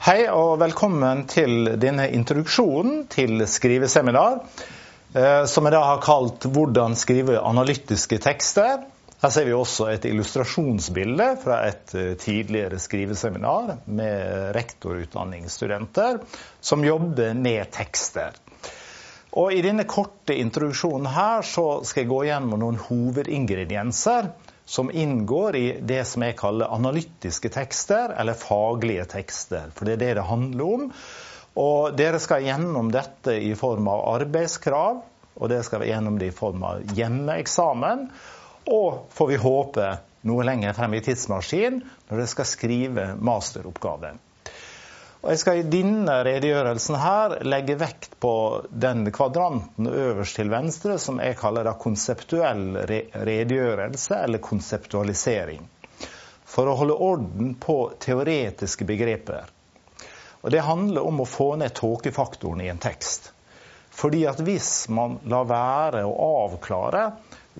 Hei og velkommen til denne introduksjonen til skriveseminar, eh, som jeg da har kalt 'Hvordan skrive analytiske tekster'. Her ser vi også et illustrasjonsbilde fra et eh, tidligere skriveseminar med rektorutdanningsstudenter som jobber med tekster. Og I denne korte introduksjonen her så skal jeg gå gjennom noen hovedingredienser som inngår i det som jeg kaller analytiske tekster, eller faglige tekster. For det er det det handler om. Og dere skal gjennom dette i form av arbeidskrav, og dere skal gjennom det i form av hjemmeeksamen. Og får vi håpe noe lenger frem i tidsmaskin når dere skal skrive masteroppgaven. Og jeg skal i denne redegjørelsen her legge vekt på den kvadranten øverst til venstre som jeg kaller da konseptuell redegjørelse eller konseptualisering. For å holde orden på teoretiske begreper. Og Det handler om å få ned tåkefaktoren i en tekst. Fordi at hvis man lar være å avklare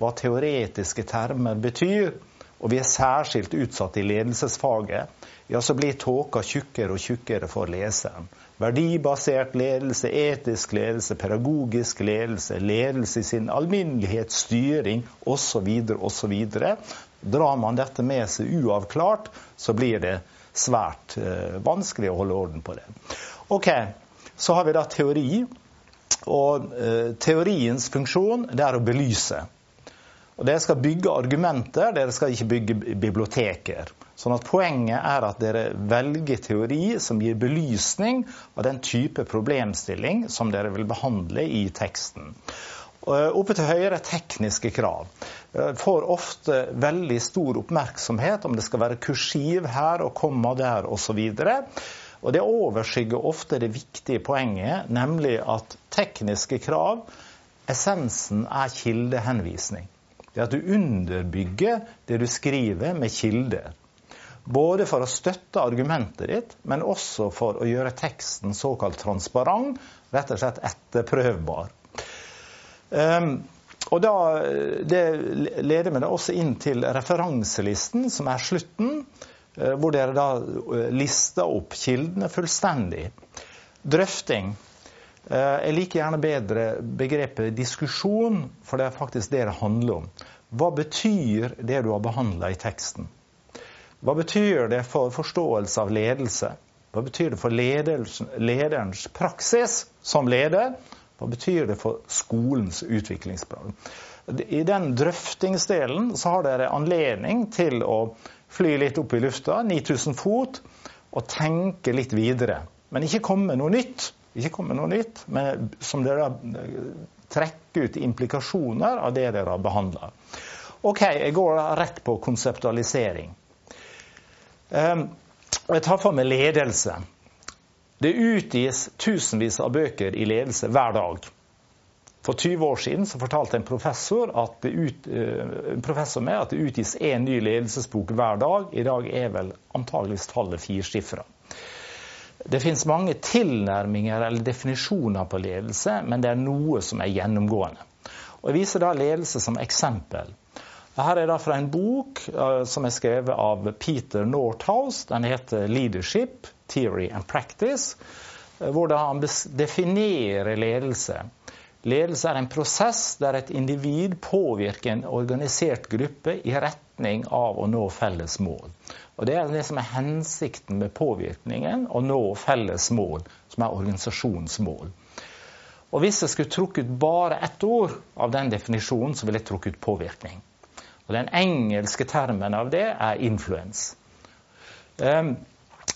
hva teoretiske termer betyr, og vi er særskilt utsatt i ledelsesfaget, ja, så blir tåka tjukkere og tjukkere for leseren. Verdibasert ledelse, etisk ledelse, pedagogisk ledelse, ledelse i sin alminnelighet, styring osv. osv. Drar man dette med seg uavklart, så blir det svært eh, vanskelig å holde orden på det. Ok, Så har vi da teori. Og eh, teoriens funksjon det er å belyse. Og Dere skal bygge argumenter, dere skal ikke bygge biblioteker. Sånn at Poenget er at dere velger teori som gir belysning av den type problemstilling som dere vil behandle i teksten. Oppe til høyre er tekniske krav. Eh, får ofte veldig stor oppmerksomhet om det skal være kursiv her og komma der osv. Og det overskygger ofte det viktige poenget, nemlig at tekniske krav, essensen er kildehenvisning det at du underbygger det du skriver med kilder. Både for å støtte argumentet ditt, men også for å gjøre teksten såkalt transparent, rett og slett etterprøvbar. Um, og da, Det leder meg også inn til referanselisten, som er slutten, eh, hvor dere da eh, lister opp kildene fullstendig. Drøfting. Eh, jeg liker gjerne bedre begrepet diskusjon, for det er faktisk det det handler om. Hva betyr det du har behandla i teksten? Hva betyr det for forståelse av ledelse? Hva betyr det for lederens praksis som leder? Hva betyr det for skolens utviklingsplan? I den drøftingsdelen så har dere anledning til å fly litt opp i lufta, 9000 fot, og tenke litt videre. Men ikke komme noe nytt ikke komme noe nytt, men som dere trekker ut implikasjoner av det dere har behandla. OK, jeg går rett på konseptualisering. Ehm, jeg tar for meg ledelse. Det utgis tusenvis av bøker i ledelse hver dag. For 20 år siden så fortalte en professor, ut, uh, professor med at det utgis én ny ledelsesbok hver dag. I dag er vel antageligvis tallet firsifra. Det finnes mange tilnærminger eller definisjoner på ledelse, men det er noe som er gjennomgående. Og Jeg viser da ledelse som eksempel. Her er det fra en bok uh, som er skrevet av Peter Northouse. Den heter 'Leadership Theory and Practice', uh, hvor han definerer ledelse. Ledelse er en prosess der et individ påvirker en organisert gruppe i retning av å nå felles mål. Og Det er det som er hensikten med påvirkningen, å nå felles mål, som er organisasjonsmål. Og Hvis jeg skulle trukket bare ett ord av den definisjonen, så ville jeg trukket påvirkning. Og Den engelske termen av det er influence. Um,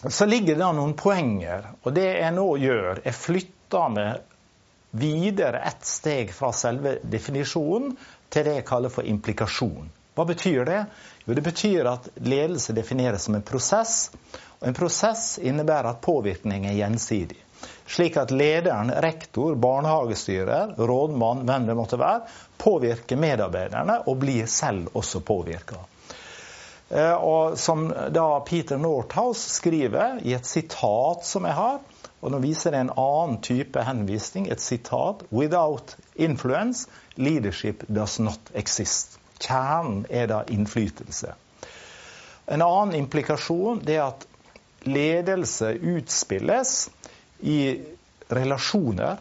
så ligger det noen poenger, og det jeg nå gjør, er flytter meg videre ett steg fra selve definisjonen til det jeg kaller for implikasjon. Hva betyr det? Jo, det betyr at ledelse defineres som en prosess. Og en prosess innebærer at påvirkning er gjensidig. Slik at lederen, rektor, barnehagestyrer, rådmann, hvem det måtte være, påvirker medarbeiderne og blir selv også påvirka. Eh, og som da Peter Northouse skriver i et sitat som jeg har, og nå viser det en annen type henvisning, et sitat 'Without influence, leadership does not exist'. Kjernen er da innflytelse. En annen implikasjon er at ledelse utspilles i relasjoner.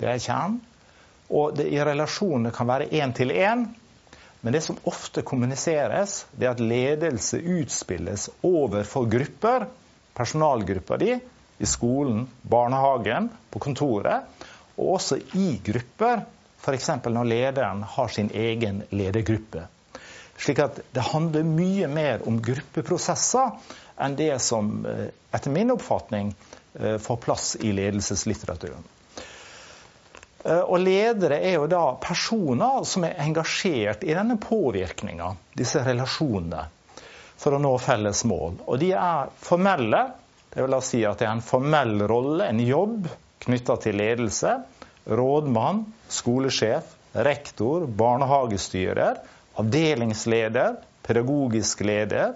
Det er kjernen. Og det, i relasjonene kan være én til én. Men det som ofte kommuniseres, det er at ledelse utspilles overfor grupper, personalgruppa di, i skolen, barnehagen, på kontoret, og også i grupper. F.eks. når lederen har sin egen ledergruppe. Slik at det handler mye mer om gruppeprosesser enn det som eh, etter min oppfatning får plass i ledelseslitteraturen. Eh, og ledere er jo da personer som er engasjert i denne påvirkninga, disse relasjonene, for å nå felles mål. Og de er formelle. Det vil si at det er en formell rolle, en jobb, knytta til ledelse. Rådmann, skolesjef, rektor, barnehagestyrer, avdelingsleder, pedagogisk leder.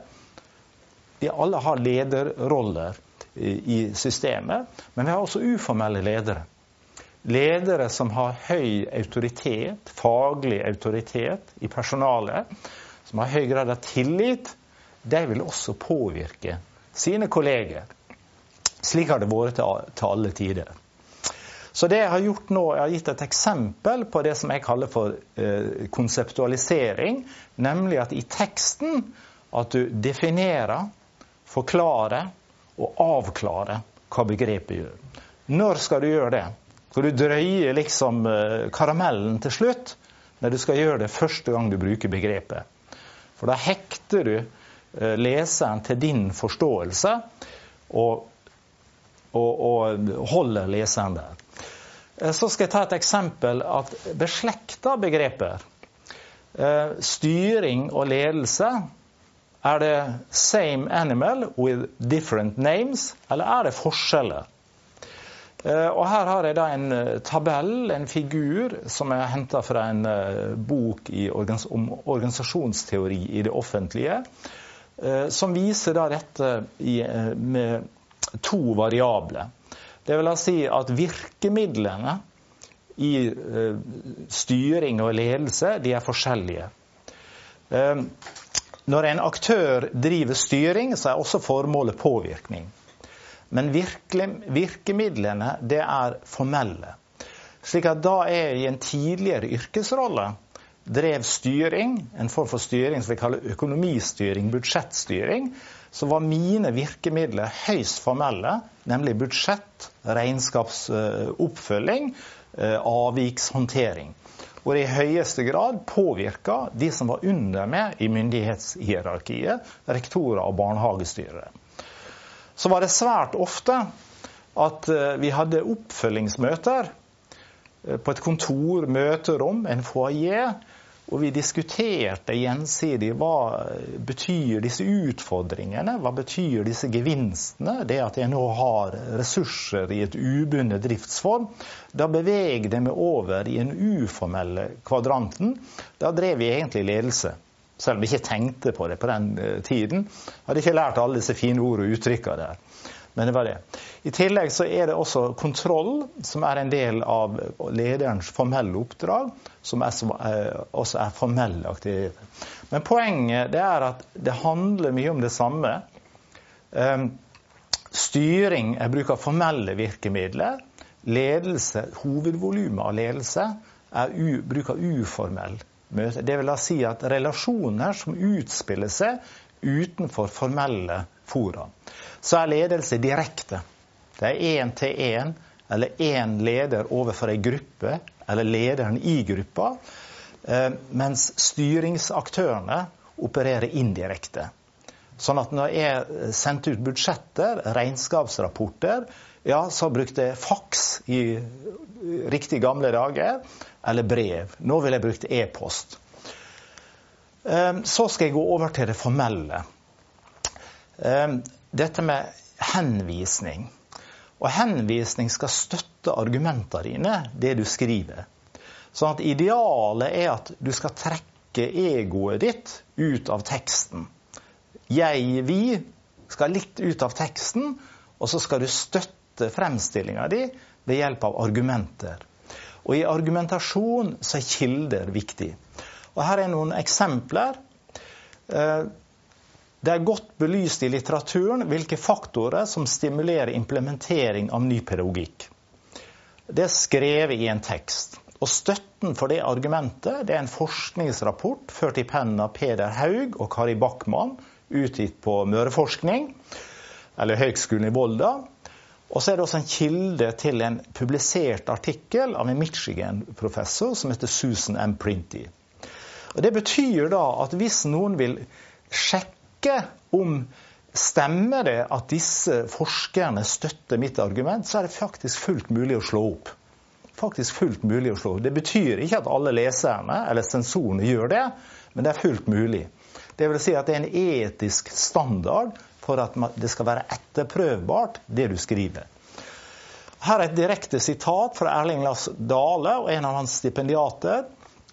De alle har lederroller i systemet, men vi har også uformelle ledere. Ledere som har høy autoritet, faglig autoritet i personalet, som har høy grad av tillit, de vil også påvirke sine kolleger. Slik har det vært til alle tider. Så det jeg har gjort nå, jeg har gitt et eksempel på det som jeg kaller for eh, konseptualisering. Nemlig at i teksten at du definerer, forklarer og avklare hva begrepet gjør. Når skal du gjøre det? Skal du drøye liksom eh, karamellen til slutt? Nei, du skal gjøre det første gang du bruker begrepet. For da hekter du eh, leseren til din forståelse, og, og, og holder leseren der. Eh, så skal jeg ta et eksempel at beslekta begreper, styring og ledelse, er det same animal with different names, eller er det forskjeller? Eh, og her har jeg da en eh, tabell, en figur, som jeg henta fra en eh, bok om organisasjonsteori i det offentlige, som viser da dette med to variabler. Det vil si at virkemidlene i styring og ledelse de er forskjellige. Når en aktør driver styring, så er også formålet påvirkning. Men virkemidlene det er formelle. Slik at da jeg i en tidligere yrkesrolle drev styring, en form for styring som vi kaller økonomistyring, budsjettstyring, så var mine virkemidler høyst formelle, nemlig budsjett, regnskapsoppfølging, eh, avvikshåndtering. Hvor det i høyeste grad påvirka de som var under meg i myndighetshierarkiet, rektorer og barnehagestyrere så var det svært ofte at eh, vi hadde oppfølgingsmøter eh, på et kontor, møterom, en foajé, og vi diskuterte gjensidig hva betyr disse utfordringene, hva betyr disse gevinstene, det at jeg nå har ressurser i et ubundet driftsform. Da bevegde jeg meg over i den uformelle kvadranten. Da drev vi egentlig ledelse. Selv om vi ikke tenkte på det på den tiden. tiden. Hadde ikke lært alle disse fine ord og uttrykka der. Men det var det. I tillegg så er det også kontroll, som er en del av lederens formelle oppdrag. Som er, eh, også er formelle aktiviteter. Men poenget er at det handler mye om det samme. Ehm, styring er bruk av formelle virkemidler. Ledelse, hovedvolumet av ledelse, er bruk av uformell møte. Det vil da si at relasjoner som utspiller seg utenfor formelle fora. Så er ledelse direkte. Det er én til én, eller én leder overfor ei gruppe, eller lederen i gruppa. Eh, mens styringsaktørene opererer indirekte. Sånn at når jeg sendte ut budsjetter, regnskapsrapporter, ja, så brukte jeg faks i riktig gamle dager eller brev. Nå vil jeg bruke e-post. Så skal jeg gå over til det formelle. Ehm, dette med henvisning. Og henvisning skal støtte argumentene dine, det du skriver. Sånn at idealet er at du skal trekke egoet ditt ut av teksten. Jeg, vi skal litt ut av teksten, og så skal du støtte fremstillinga di ved hjelp av argumenter. Og i argumentasjon så er kilder viktig. Og her er noen eksempler. Det er godt belyst i litteraturen hvilke faktorer som stimulerer implementering av ny pedagogikk. Det er skrevet i en tekst. Og Støtten for det argumentet det er en forskningsrapport ført i pennen av Peder Haug og Kari Backman, utgitt på Møreforskning, eller Høgskolen i Volda. Og så er det også en kilde til en publisert artikkel av en Michigan-professor som heter Susan M. Printy. Og Det betyr da at hvis noen vil sjekke om stemmer det at disse forskerne støtter mitt argument, så er det faktisk fullt mulig å slå opp faktisk fullt mulig å slå. opp. Det betyr ikke at alle leserne eller sensorene gjør det, men det er fullt mulig. Det vil si at det er en etisk standard for at det skal være etterprøvbart, det du skriver. Her er et direkte sitat fra Erling Lass Dale og en av hans stipendiater,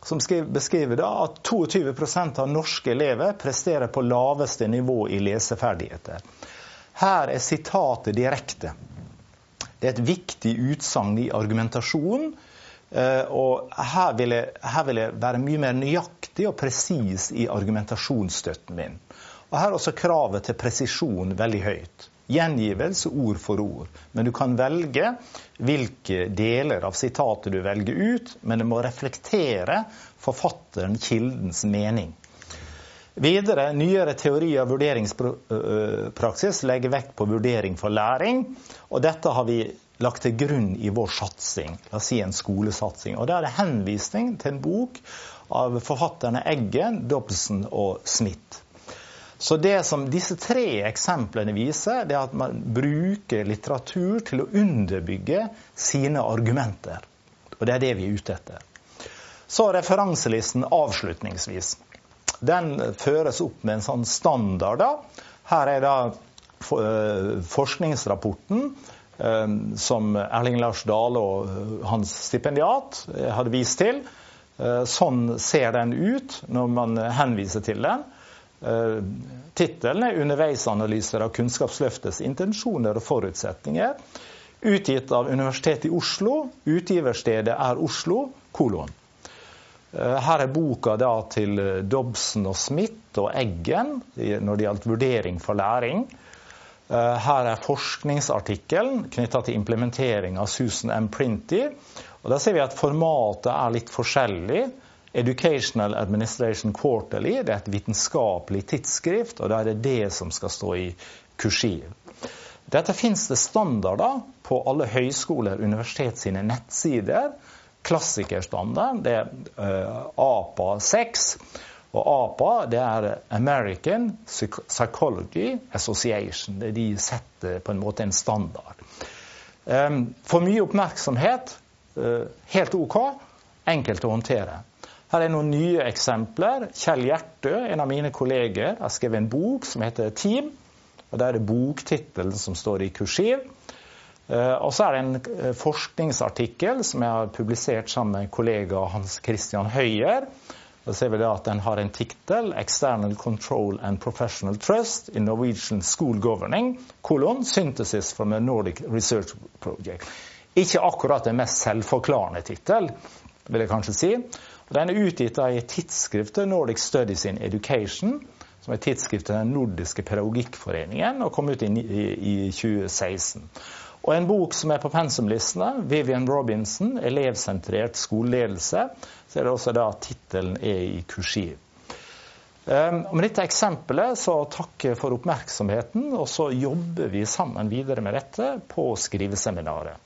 som beskriver da at 22% av norske elever presterer på laveste nivå i leseferdigheter. Her er sitatet direkte. Det er et viktig utsagn i argumentasjonen. Eh, og her vil, jeg, her vil, jeg, være mye mer nøyaktig og presis i argumentasjonsstøtten min. Og Her er også kravet til presisjon veldig høyt. Gjengivelse ord for ord. Men du kan velge hvilke deler av sitatet du velger ut, men det må reflektere forfatteren, kildens mening. Videre, nyere teori av vurderingspraksis legger vekt på vurdering for læring. Og dette har vi lagt til grunn i vår satsing, la oss si en skolesatsing. Og Da er det henvisning til en bok av forfatterne Eggen, Dobson og Smith. Så det som disse tre eksemplene viser, det er at man bruker litteratur til å underbygge sine argumenter. Og det er det vi er ute etter. Så referanselisten avslutningsvis den føres opp med en sånn standard. da. Her er da eh, forskningsrapporten eh, som Erling Lars Dale og eh, hans stipendiat hadde vist til. Sånn ser den ut når man henviser til den. Tittelen er 'Underveisanalyser av Kunnskapsløftets intensjoner og forutsetninger'. Utgitt av Universitetet i Oslo. Utgiverstedet er Oslo, kolon. Eh, her er boka til eh, Dobson og Smith og Eggen når det gjaldt vurdering for læring. Eh, her er forskningsartikkelen knytta til implementering av Susan M. Printy. Og Da ser vi at formatet er litt forskjellig. Educational Administration Quarterly det er et vitenskapelig tidsskrift, og da er det det som skal stå i kursiv. Dette fins det standarder på alle høyskoler og universitet sine nettsider klassikerstandard. Det er APA 6. Og APA det er American Psychology Association. Det de setter på en måte en standard. Um, for mye oppmerksomhet, uh, helt OK, enkelt å håndtere. Her er noen nye eksempler. Kjell Hjertø, en av mine kolleger, har skrevet en bok som heter Team. og Der er boktittelen som står i kursiv. Eh, og så er det en eh, forskningsartikkel som jeg har publisert sammen med kollega Hans Christian Høyer. Da ser vi at Den har en tittel 'External Control and Professional Trust in Norwegian School Governing', kolon 'Synthesis from a Nordic Research Project'. Ikke akkurat den mest selvforklarende tittel, vil jeg kanskje si. Den er utgitt i tidsskriftet Nordic Studies in Education, som er tidsskriftet til Den nordiske pedagogikkforeningen, og kom ut i, i, i 2016. Og en bok som er på pensumlistene, Vivian Robinson, 'Elevsentrert skoleledelse', så er det også da tittelen er i kursiv. Um, med dette eksempelet så takker jeg for oppmerksomheten, og så jobber vi sammen videre med dette på skriveseminaret.